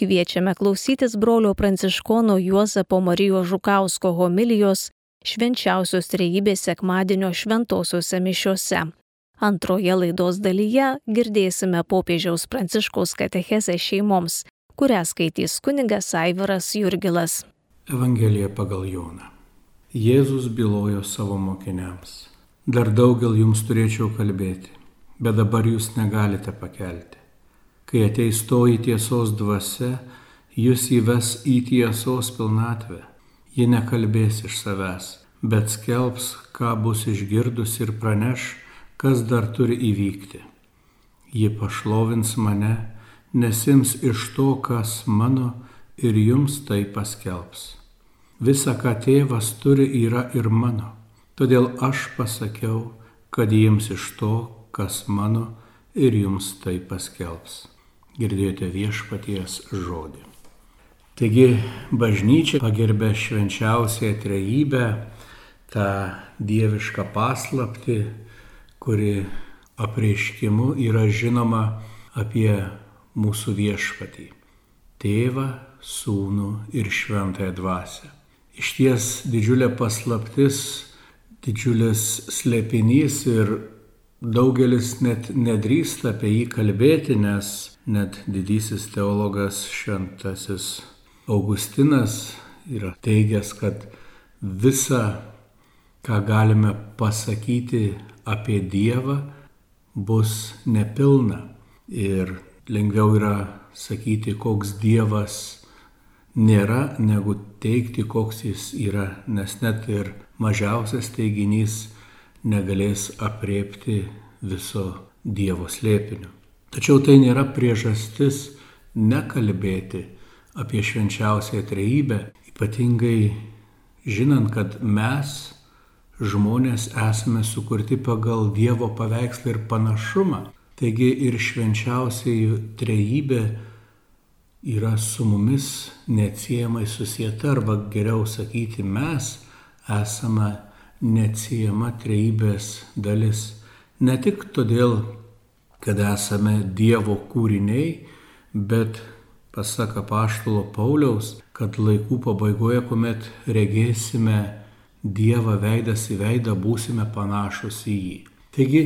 Kviečiame klausytis brolio pranciškono Juozapo Marijos Žukausko homilijos švenčiausios trejybės sekmadienio šventosiuose mišiuose. Antroje laidos dalyje girdėsime popiežiaus pranciškaus katechezę šeimoms, kurią skaitys kunigas Aivaras Jurgilas. Evangelija pagal Joną. Jėzus bylojo savo mokiniams. Dar daugel jums turėčiau kalbėti, bet dabar jūs negalite pakelti. Kai ateis toji tiesos dvasia, jūs įves į tiesos pilnatvę Ji nekalbės iš savęs, bet skelbs, ką bus išgirdus ir praneš, kas dar turi įvykti. Ji pašlovins mane, nesims iš to, kas mano ir jums tai paskelbs. Visa, ką tėvas turi, yra ir mano. Todėl aš pasakiau, kad jiems iš to, kas mano ir jums tai paskelbs. Girdėjote viešpaties žodį. Taigi bažnyčia pagerbė švenčiausią trejybę, tą dievišką paslapti, kuri apreiškimu yra žinoma apie mūsų viešpatį - tėvą, sūnų ir šventąją dvasę. Iš ties didžiulė paslaptis, didžiulis slėpinys ir daugelis net nedrįsta apie jį kalbėti, nes net didysis teologas šventasis Augustinas yra teigęs, kad visa, ką galime pasakyti apie Dievą, bus nepilna. Ir lengviau yra sakyti, koks Dievas nėra, negu teikti, koks jis yra, nes net ir mažiausias teiginys negalės apriepti viso Dievo slėpinio. Tačiau tai nėra priežastis nekalbėti apie švenčiausią trejybę, ypatingai žinant, kad mes, žmonės, esame sukurti pagal Dievo paveikslą ir panašumą. Taigi ir švenčiausiai trejybė yra su mumis neatsiejamai susijęta, arba geriau sakyti, mes esame neatsiejama trejybės dalis. Ne tik todėl, kad esame Dievo kūriniai, bet pasak apaštalo Pauliaus, kad laikų pabaigoje, kuomet regėsime Dievą veidas į veidą, būsime panašus į jį. Taigi,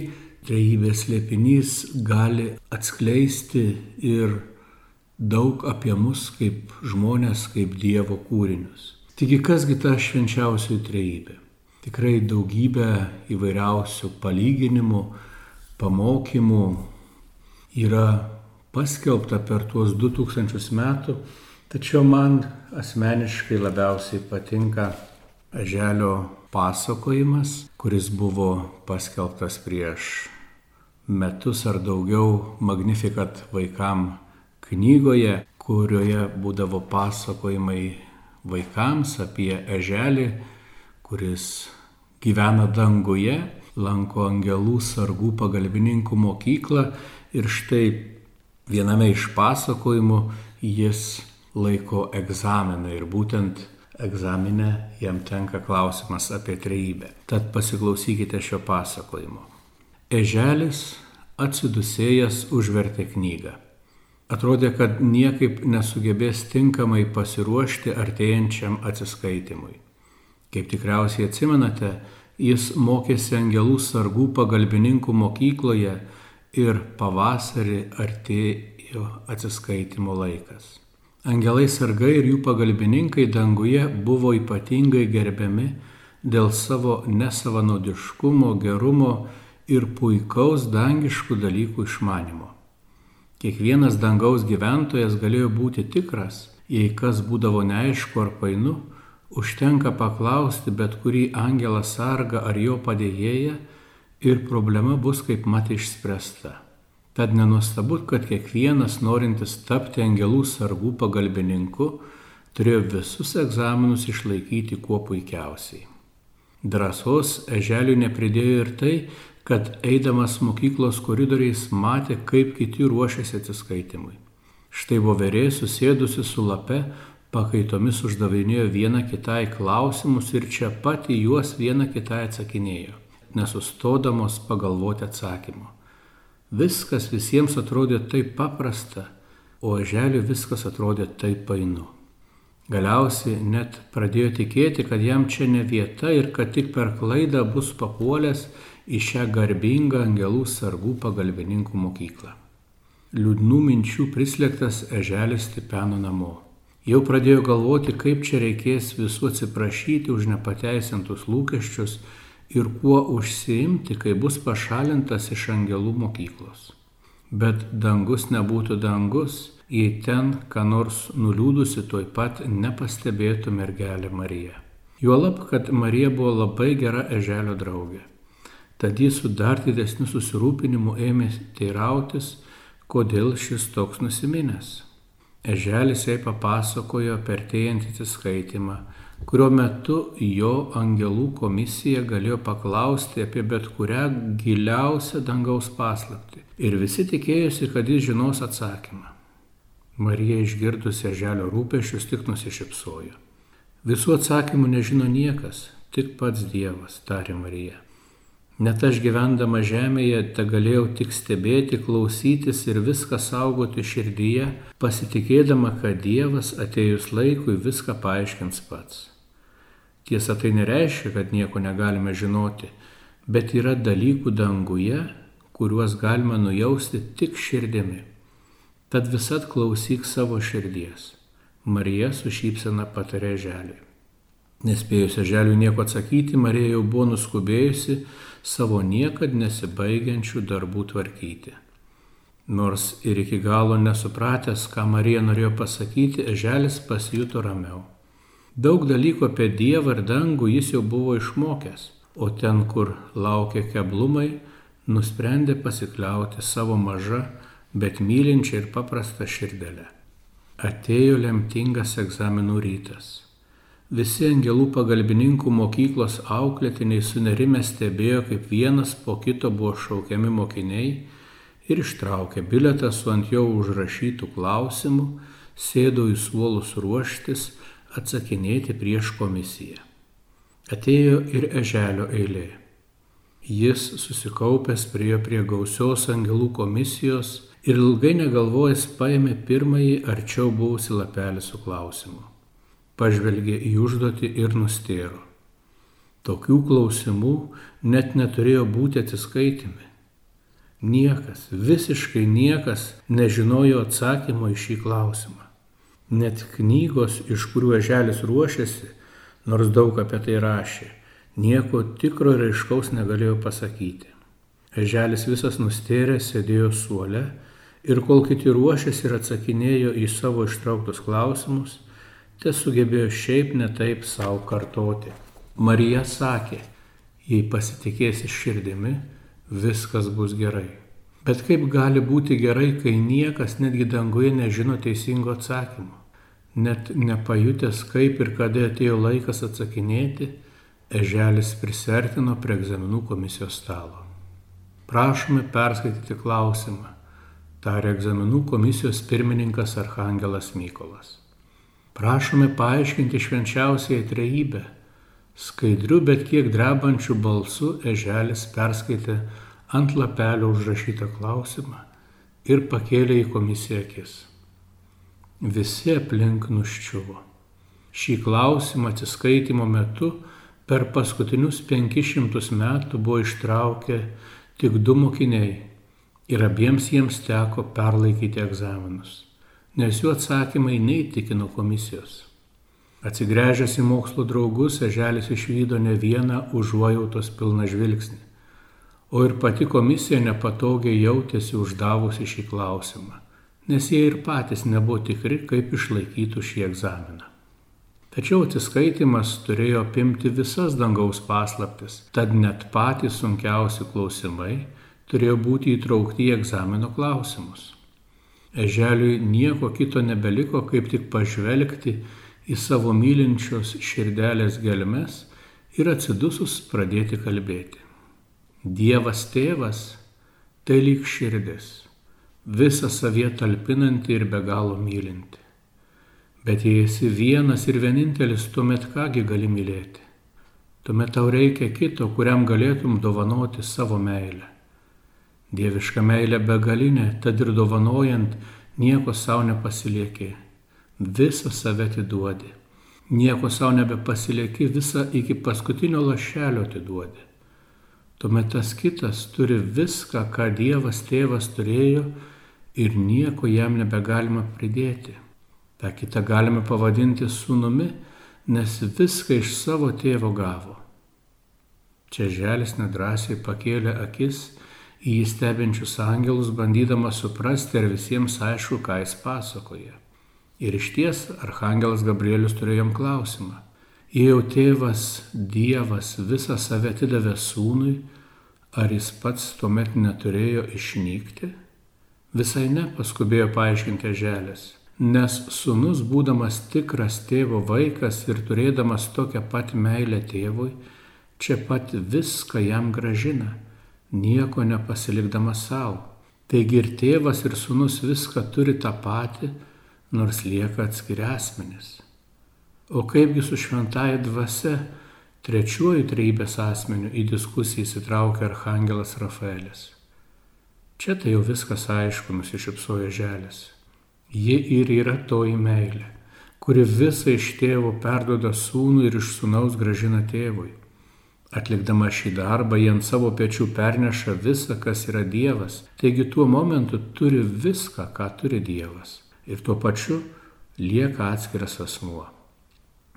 trejybės liepinys gali atskleisti ir daug apie mus kaip žmonės, kaip Dievo kūrinius. Taigi, kasgi ta švenčiausioji trejybė? Tikrai daugybė įvairiausių palyginimų, pamokymų yra paskelbta per tuos 2000 metų, tačiau man asmeniškai labiausiai patinka Eželio pasakojimas, kuris buvo paskelbtas prieš metus ar daugiau Magnificat vaikam knygoje, kurioje būdavo pasakojimai vaikams apie eželį, kuris gyvena danguje, lanko angelų sargų pagalbininkų mokyklą ir štai Viename iš pasakojimų jis laiko egzaminą ir būtent egzaminę jam tenka klausimas apie trejybę. Tad pasiklausykite šio pasakojimo. Eželis atsidusėjęs užvertė knygą. Atrodė, kad niekaip nesugebės tinkamai pasiruošti artėjančiam atsiskaitimui. Kaip tikriausiai atsimenate, jis mokėsi angelų sargų pagalbininkų mokykloje ir pavasarį artėjo atsiskaitimo laikas. Angelai sargai ir jų pagalbininkai danguje buvo ypatingai gerbiami dėl savo nesavanaudiškumo, gerumo ir puikaus dangiškų dalykų išmanimo. Kiekvienas dangaus gyventojas galėjo būti tikras, jei kas būdavo neaišku ar painu, užtenka paklausti bet kurį angelą sargą ar jo padėjėją, ir problema bus kaip mat išspręsta. Tad nenustabu, kad kiekvienas norintis tapti angelų sargų pagalbininku turėjo visus egzaminus išlaikyti kuo puikiausiai. Drąsos eželiui nepridėjo ir tai, kad eidamas mokyklos koridoriais matė, kaip kiti ruošiasi atsiskaitimui. Štai voverė susėdusi su lape pakaitomis uždavinėjo viena kitai klausimus ir čia pat į juos viena kitai atsakinėjo nesustodamos pagalvoti atsakymo. Viskas visiems atrodė taip paprasta, o eželiui viskas atrodė taip painu. Galiausiai net pradėjo tikėti, kad jam čia ne vieta ir kad tik per klaidą bus papuolęs į šią garbingą angelų sargų pagalbininkų mokyklą. Liūdnų minčių prislėgtas eželis stipeno namo. Jau pradėjo galvoti, kaip čia reikės visų atsiprašyti už nepateisintus lūkesčius ir kuo užsiimti, kai bus pašalintas iš angelų mokyklos. Bet dangus nebūtų dangus, jei ten, ką nors nuliūdusi, tuoj pat nepastebėtų mergelė Marija. Juolab, kad Marija buvo labai gera eželio draugė. Tad jis su dar didesniu susirūpinimu ėmė teirautis, kodėl šis toks nusiminęs. Eželis jai papasakojo per tėjantį atsiskaitimą, kurio metu jo angelų komisija galėjo paklausti apie bet kurią giliausią dangaus paslaptį. Ir visi tikėjosi, kad jis žinos atsakymą. Marija išgirdusi eželio rūpešius tik nusišypsojo. Visų atsakymų nežino niekas, tik pats Dievas, tarė Marija. Net aš gyvendama žemėje te galėjau tik stebėti, klausytis ir viską saugoti širdyje, pasitikėdama, kad Dievas atėjus laikui viską paaiškins pats. Tiesa, tai nereiškia, kad nieko negalime žinoti, bet yra dalykų danguje, kuriuos galima nujausti tik širdimi. Tad visat klausyk savo širdies. Marija su šypsena patarė želiui. Nespėjusi želiui nieko atsakyti, Marija jau buvo nuskubėjusi savo niekad nesibaigiančių darbų tvarkyti. Nors ir iki galo nesupratęs, ką Marija norėjo pasakyti, eželis pasijuto ramiau. Daug dalykų apie Dievą ir dangų jis jau buvo išmokęs, o ten, kur laukia keblumai, nusprendė pasikliauti savo mažą bet mylinčia ir paprasta širdelė. Atėjo lemtingas egzaminų rytas. Visi angelų pagalbininkų mokyklos auklėtiniai sunerime stebėjo, kaip vienas po kito buvo šaukiami mokiniai ir ištraukė biletą su ant jo užrašytų klausimų, sėdo į suolus ruoštis, atsakinėti prieš komisiją. Atėjo ir eželio eilė. Jis susikaupęs priejo prie gausios angelų komisijos ir ilgai negalvojęs paėmė pirmąjį arčiau buvusi lapelį su klausimu. Pažvelgė į užduotį ir nustėro. Tokių klausimų net neturėjo būti atsiskaitimi. Niekas, visiškai niekas nežinojo atsakymo į šį klausimą. Net knygos, iš kurių eželis ruošiasi, nors daug apie tai rašė, nieko tikro ir aiškaus negalėjo pasakyti. Eželis visas nustėręs sėdėjo suole ir kol kiti ruošėsi ir atsakinėjo į savo ištrauktus klausimus, te sugebėjo šiaip netaip savo kartoti. Marija sakė, jei pasitikėsi širdimi, viskas bus gerai. Bet kaip gali būti gerai, kai niekas netgi danguje nežino teisingo atsakymo? Net nepajutęs, kaip ir kada atėjo laikas atsakinėti, eželis prisertino prie egzaminų komisijos stalo. Prašome perskaityti klausimą tarė egzaminų komisijos pirmininkas Arhangelas Mykolas. Prašome paaiškinti švenčiausiai trejybę. Skaidriu, bet kiek drebančių balsų eželis perskaitė ant lapelio užrašytą klausimą ir pakėlė į komisiją akis. Visi aplink nuščiuvo. Šį klausimą atsiskaitimo metu per paskutinius 500 metų buvo ištraukę tik du mokiniai ir abiems jiems teko perlaikyti egzaminus, nes jų atsakymai neįtikino komisijos. Atsigręžęs į mokslo draugus, eželis išvydo ne vieną užuojautos pilną žvilgsnį, o ir pati komisija nepatogiai jautėsi uždavusi šį klausimą, nes jie ir patys nebuvo tikri, kaip išlaikytų šį egzaminą. Tačiau atsiskaitimas turėjo apimti visas dangaus paslaptis, tad net patys sunkiausi klausimai turėjo būti įtraukti į egzamino klausimus. Eželiui nieko kito nebeliko, kaip tik pažvelgti į savo mylinčios širdelės gelmes ir atsidusus pradėti kalbėti. Dievas tėvas tai lyg širdis, visą savie talpinanti ir be galo mylinti. Bet jei esi vienas ir vienintelis, tuomet kągi gali mylėti? Tuomet tau reikia kito, kuriam galėtum dovanoti savo meilę. Dieviška meilė begalinė, tad ir dovanojant nieko savo nepasilieki, visą save atiduodi. Nieko savo nebepasilieki, visą iki paskutinio lašelio atiduodi. Tuomet tas kitas turi viską, ką Dievas tėvas turėjo ir nieko jam nebegalima pridėti. Ta kita galime pavadinti sūnumi, nes viską iš savo tėvo gavo. Čia želis nedrasiai pakėlė akis į jį stebinčius angelus, bandydamas suprasti, ar visiems aišku, ką jis pasakoja. Ir iš ties Arhangelas Gabrielius turėjo jam klausimą. Jei jau tėvas Dievas visą save atidavė sūnui, ar jis pats tuomet neturėjo išnykti? Visai ne, paskubėjo paaiškinti želės. Nes sunus, būdamas tikras tėvo vaikas ir turėdamas tokią pat meilę tėvui, čia pat viską jam gražina, nieko nepasilikdamas savo. Taigi ir tėvas, ir sunus viską turi tą patį, nors lieka atskiri asmenys. O kaipgi su šventąja dvasia, trečiuoju treibės asmeniu į diskusiją įsitraukia Arhangelas Rafaelis. Čia tai jau viskas aišku, nusišypsojo želės. Ji ir yra toji meilė, kuri visą iš tėvo perdoda sūnų ir iš sūnaus gražina tėvui. Atlikdama šį darbą, jie ant savo pečių perneša visą, kas yra Dievas. Taigi tuo momentu turi viską, ką turi Dievas. Ir tuo pačiu lieka atskiras asmuo.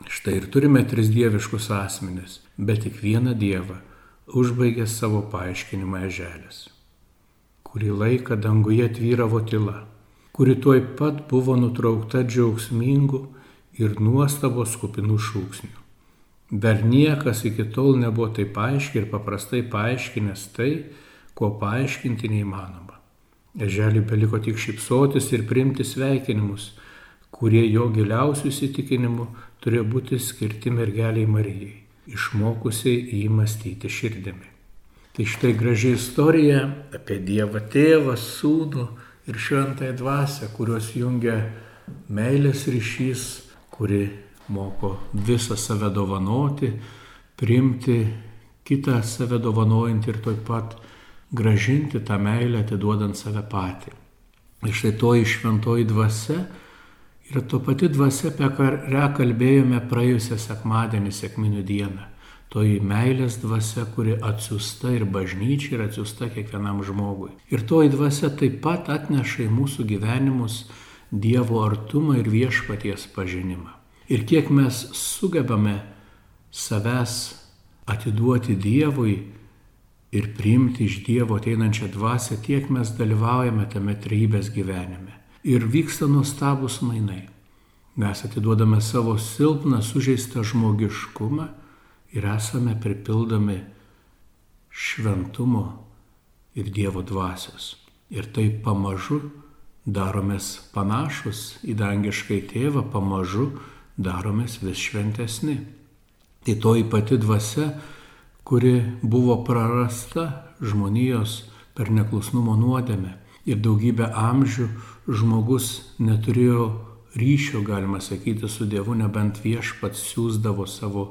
Štai ir turime tris dieviškus asmenis, bet tik vieną Dievą užbaigė savo paaiškinimą eželės. Kurį laiką danguje tvyravo tyla kuri tuoj pat buvo nutraukta džiaugsmingų ir nuostabos kupinų šūksnių. Dar niekas iki tol nebuvo taip aiškiai ir paprastai paaiškinęs tai, ko paaiškinti neįmanoma. Eželį beliko tik šypsotis ir priimti sveikinimus, kurie jo giliausių įsitikinimų turėjo būti skirti mergeliai Marijai, išmokusiai jį mąstyti širdimi. Tai štai graži istorija apie Dievą Tėvą, Sūnų, ir šventąją dvasę, kurios jungia meilės ryšys, kuri moko visą save dovanoti, priimti kitą save dovanojant ir taip pat gražinti tą meilę atiduodant save patį. Ir štai toji šventoji dvasia yra to pati dvasia, apie kurią kalbėjome praėjusią sekmadienį, sėkminių dieną toji meilės dvasia, kuri atsiusta ir bažnyčiai, ir atsiusta kiekvienam žmogui. Ir toji dvasia taip pat atneša į mūsų gyvenimus Dievo artumą ir viešpaties pažinimą. Ir kiek mes sugebame savęs atiduoti Dievui ir priimti iš Dievo ateinančią dvasę, tiek mes dalyvaujame tame trybės gyvenime. Ir vyksta nuostabus mainai. Mes atiduodame savo silpną, sužeistą žmogiškumą ir esame pripildomi šventumo ir Dievo dvasios. Ir taip pamažu daromės panašus į dangiškai tėvą, pamažu daromės vis šventesni. Tai toji pati dvasia, kuri buvo prarasta žmonijos per neklusnumo nuodėmę. Ir daugybę amžių žmogus neturėjo ryšio, galima sakyti, su Dievu, nebent viešpats siūsdavo savo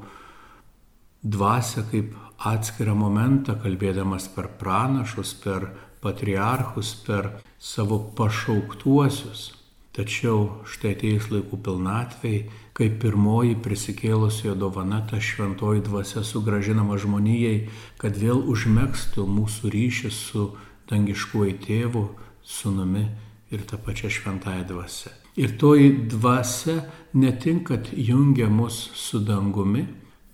dvasę kaip atskirą momentą, kalbėdamas per pranašus, per patriarchus, per savo pašauktuosius. Tačiau štai ateis laikų pilnatvėjai, kai pirmoji prisikėlusiojo dovana ta šventoji dvasia sugražinama žmonijai, kad vėl užmėgstų mūsų ryšį su dangiškuoju tėvu, sunumi ir tą pačią šventąją dvasę. Ir toji dvasia ne tik, kad jungia mus su dangumi,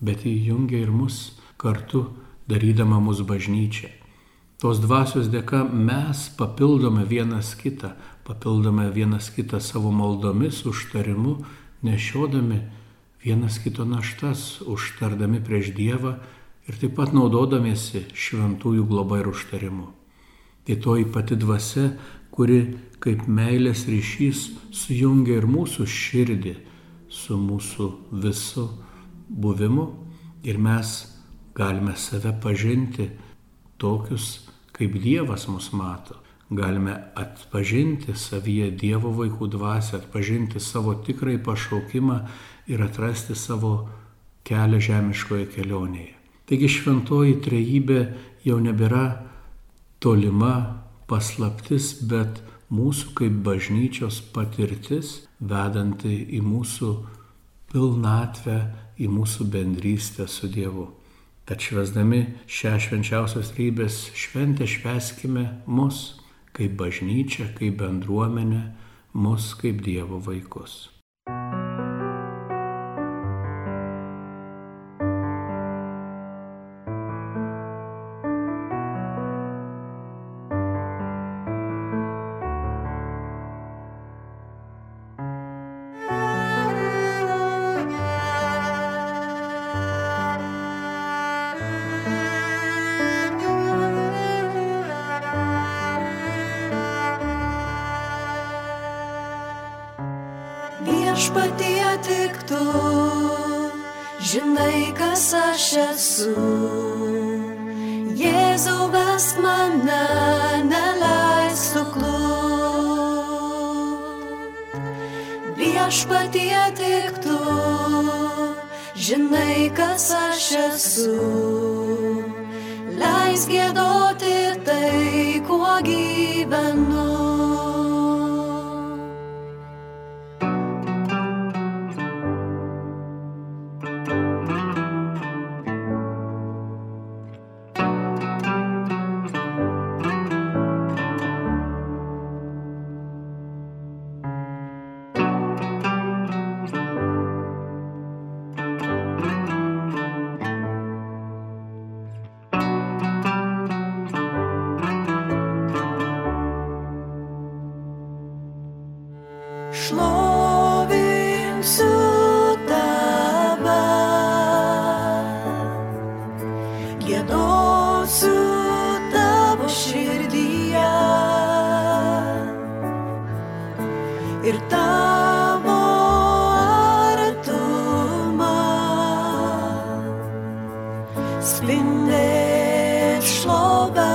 bet jį jungia ir mus kartu, darydama mūsų bažnyčią. Tos dvasios dėka mes papildome vienas kitą, papildome vienas kitą savo maldomis, užtarimu, nešiodami vienas kito naštas, užtardami prieš Dievą ir taip pat naudodamiesi šventųjų globa ir užtarimu. Tai toji pati dvasia, kuri kaip meilės ryšys sujungia ir mūsų širdį su mūsų visu buvimu ir mes galime save pažinti tokius, kaip Dievas mus mato. Galime atpažinti savyje Dievo vaikų dvasę, atpažinti savo tikrai pašaukimą ir atrasti savo kelią žemiškoje kelionėje. Taigi šventoji trejybė jau nebėra tolima paslaptis, bet mūsų kaip bažnyčios patirtis, vedanti į mūsų pilnatvę, į mūsų bendrystę su Dievu. Tad švesdami šią švenčiausios rybės šventę šveskime mus kaip bažnyčia, kaip bendruomenė, mus kaip Dievo vaikus. Viešpatie tik tu, žinai, kas aš esu. Jėzau, vesk mane, neleis suklūt. Viešpatie tik tu, žinai, kas aš esu. Leis gėdoti tai, kuo gyvenu. Esu.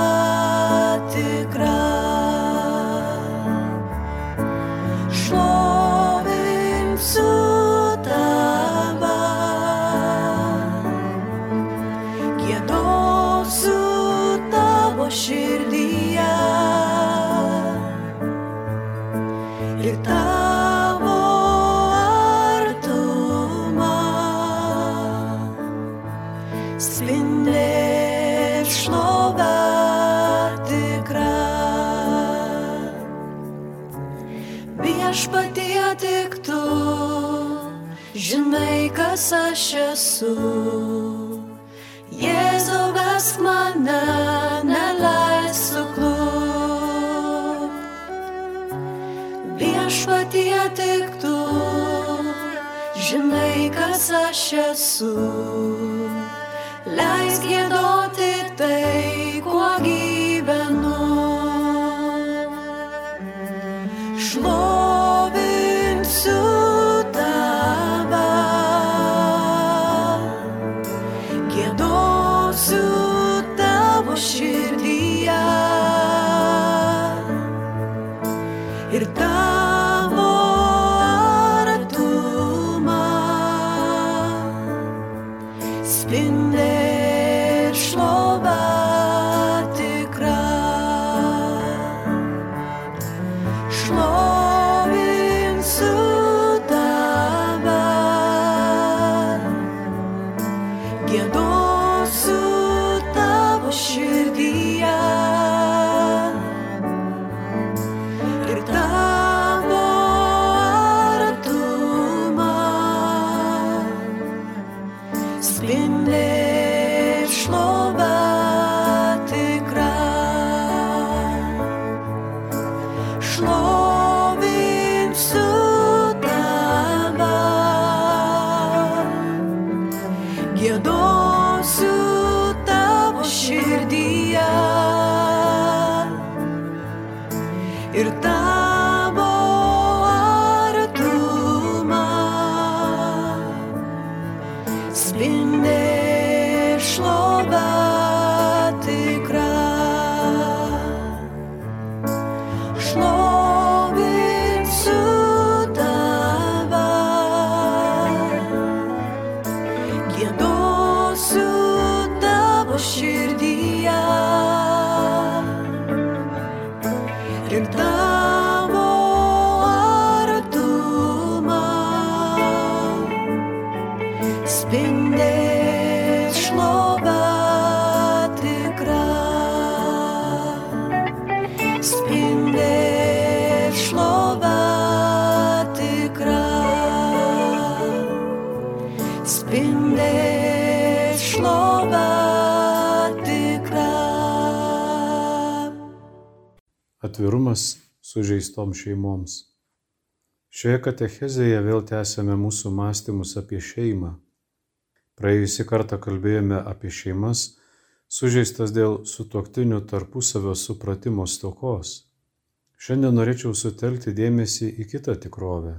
Tik tu, žinai, kas aš esu. Leisk gėdoti tai, spindė šlova tikra. Atvirumas sužeistom šeimoms. Šioje katechezėje vėl tęsėme mūsų mąstymus apie šeimą. Praėjusį kartą kalbėjome apie šeimas, sužeistas dėl sutoktinių tarpusavio supratimo stokos. Šiandien norėčiau sutelkti dėmesį į kitą tikrovę.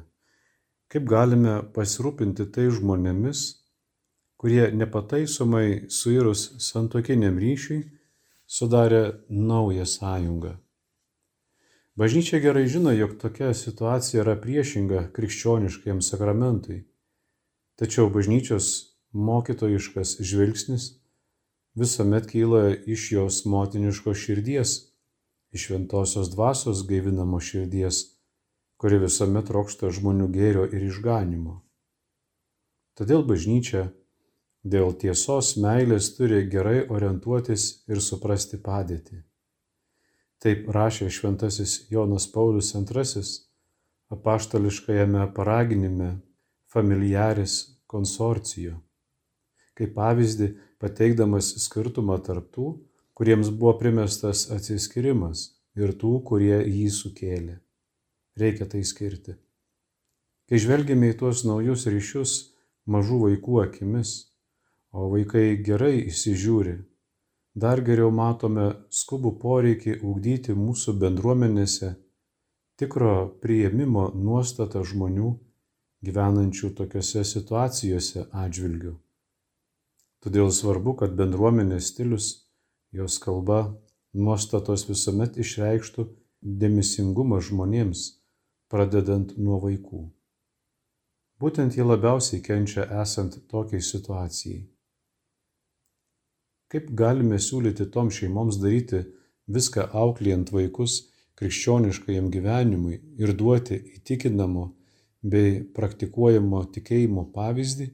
Kaip galime pasirūpinti tai žmonėmis, kurie nepataisomai suirus santokiniam ryšiui sudarė naują sąjungą. Bažnyčia gerai žino, jog tokia situacija yra priešinga krikščioniškajam sakramentui. Tačiau bažnyčios mokytojiškas žvilgsnis visuomet kyla iš jos motiniškos širdies, iš šventosios dvasios gaivinamo širdies, kuri visuomet trokšta žmonių gėrio ir išganimo. Todėl bažnyčia dėl tiesos meilės turi gerai orientuotis ir suprasti padėtį. Taip rašė šventasis Jonas Paulius II apaštališkajame paraginime Familiaris konsorcijo kaip pavyzdį pateikdamas skirtumą tarp tų, kuriems buvo primestas atsiskirimas ir tų, kurie jį sukėlė. Reikia tai skirti. Kai žvelgime į tuos naujus ryšius mažų vaikų akimis, o vaikai gerai įsižiūri, dar geriau matome skubų poreikį ugdyti mūsų bendruomenėse tikro prieimimo nuostatą žmonių gyvenančių tokiuose situacijose atžvilgiu. Todėl svarbu, kad bendruomenės stilius, jos kalba, nuostatos visuomet išreikštų dėmesingumą žmonėms, pradedant nuo vaikų. Būtent jie labiausiai kenčia esant tokiai situacijai. Kaip galime siūlyti tom šeimoms daryti viską auklėjant vaikus krikščioniškajam gyvenimui ir duoti įtikinamo bei praktikuojamo tikėjimo pavyzdį,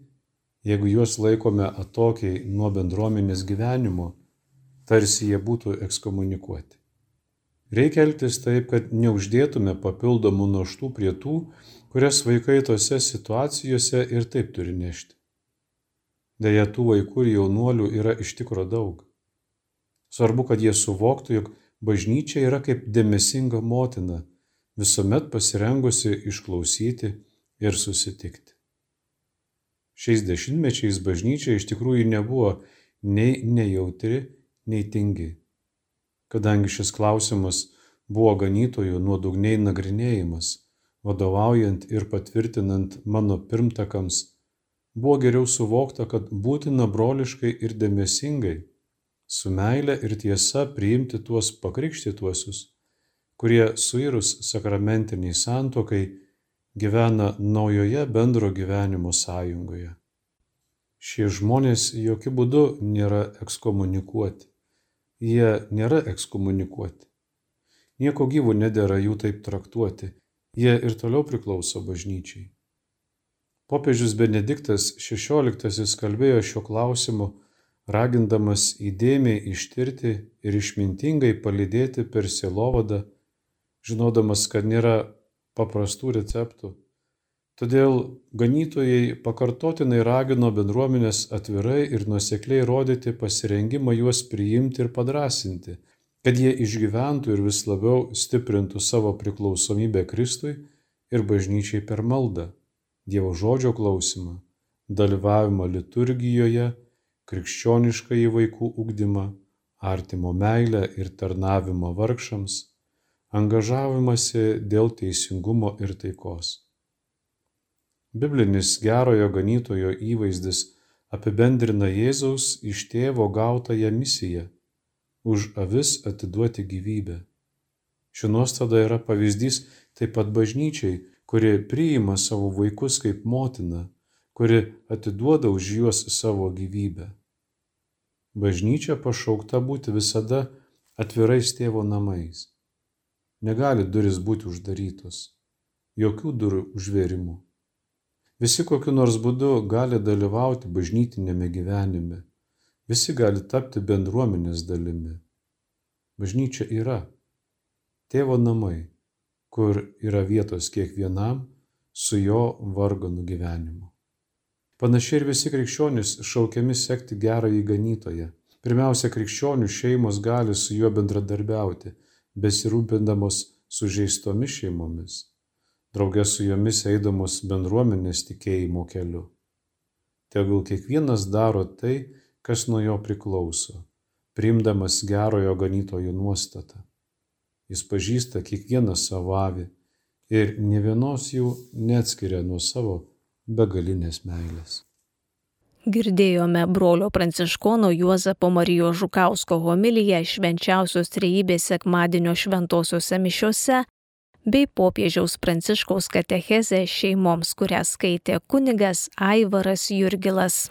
jeigu juos laikome atokiai nuo bendruomenės gyvenimo, tarsi jie būtų ekskomunikuoti. Reikia elgtis taip, kad neuždėtume papildomų naštų prie tų, kurias vaikai tose situacijose ir taip turi nešti. Deja, tų vaikų ir jaunuolių yra iš tikro daug. Svarbu, kad jie suvoktų, jog bažnyčia yra kaip dėmesinga motina, visuomet pasirengusi išklausyti ir susitikti. Šiais dešimtmečiais bažnyčia iš tikrųjų nebuvo nei nejautri, nei tingi. Kadangi šis klausimas buvo ganytojų nuodugniai nagrinėjimas, vadovaujant ir patvirtinant mano pirmtakams, buvo geriau suvokta, kad būtina broliškai ir dėmesingai, su meile ir tiesa priimti tuos pakrikštytuosius, kurie suirus sakramentiniai santokai gyvena naujoje bendro gyvenimo sąjungoje. Šie žmonės jokių būdų nėra ekskomunikuoti. Jie nėra ekskomunikuoti. Nieko gyvų nedėra jų taip traktuoti. Jie ir toliau priklauso bažnyčiai. Popiežius Benediktas XVI kalbėjo šiuo klausimu, ragindamas įdėmiai ištirti ir išmintingai palydėti per sielovadą, žinodamas, kad nėra paprastų receptų. Todėl ganytojai pakartotinai ragino bendruomenės atvirai ir nusekliai rodyti pasirengimą juos priimti ir padrasinti, kad jie išgyventų ir vis labiau stiprintų savo priklausomybę Kristui ir bažnyčiai per maldą, Dievo žodžio klausimą, dalyvavimą liturgijoje, krikščionišką į vaikų ugdymą, artimo meilę ir tarnavimą vargšams angažavimąsi dėl teisingumo ir taikos. Biblinis gerojo ganytojo įvaizdis apibendrina Jėzaus iš tėvo gautąją misiją - už avis atiduoti gyvybę. Ši nuostada yra pavyzdys taip pat bažnyčiai, kuri priima savo vaikus kaip motina, kuri atiduoda už juos savo gyvybę. Bažnyčia pašaukta būti visada atvirais tėvo namais. Negali duris būti uždarytos. Jokių durų užvėrimų. Visi kokiu nors būdu gali dalyvauti bažnytinėme gyvenime. Visi gali tapti bendruomenės dalimi. Bažnyčia yra tėvo namai, kur yra vietos kiekvienam su jo vargonų gyvenimu. Panašiai ir visi krikščionys šaukiami sekti gerąjį ganytoją. Pirmiausia, krikščionių šeimos gali su juo bendradarbiauti, besirūpindamos sužeistomis šeimomis, draugė su jomis eidamos bendruomenės tikėjimo keliu. Tegul kiekvienas daro tai, kas nuo jo priklauso, priimdamas gerojo ganytojo nuostatą. Jis pažįsta kiekvieną savo avį ir ne vienos jų neatskiria nuo savo begalinės meilės. Girdėjome brolio pranciškono Juozapo Marijos Žukausko homiliją švenčiausios trejybės sekmadienio šventosiuose mišiuose bei popiežiaus pranciškaus katechezę šeimoms, kurią skaitė kunigas Aivaras Jurgilas.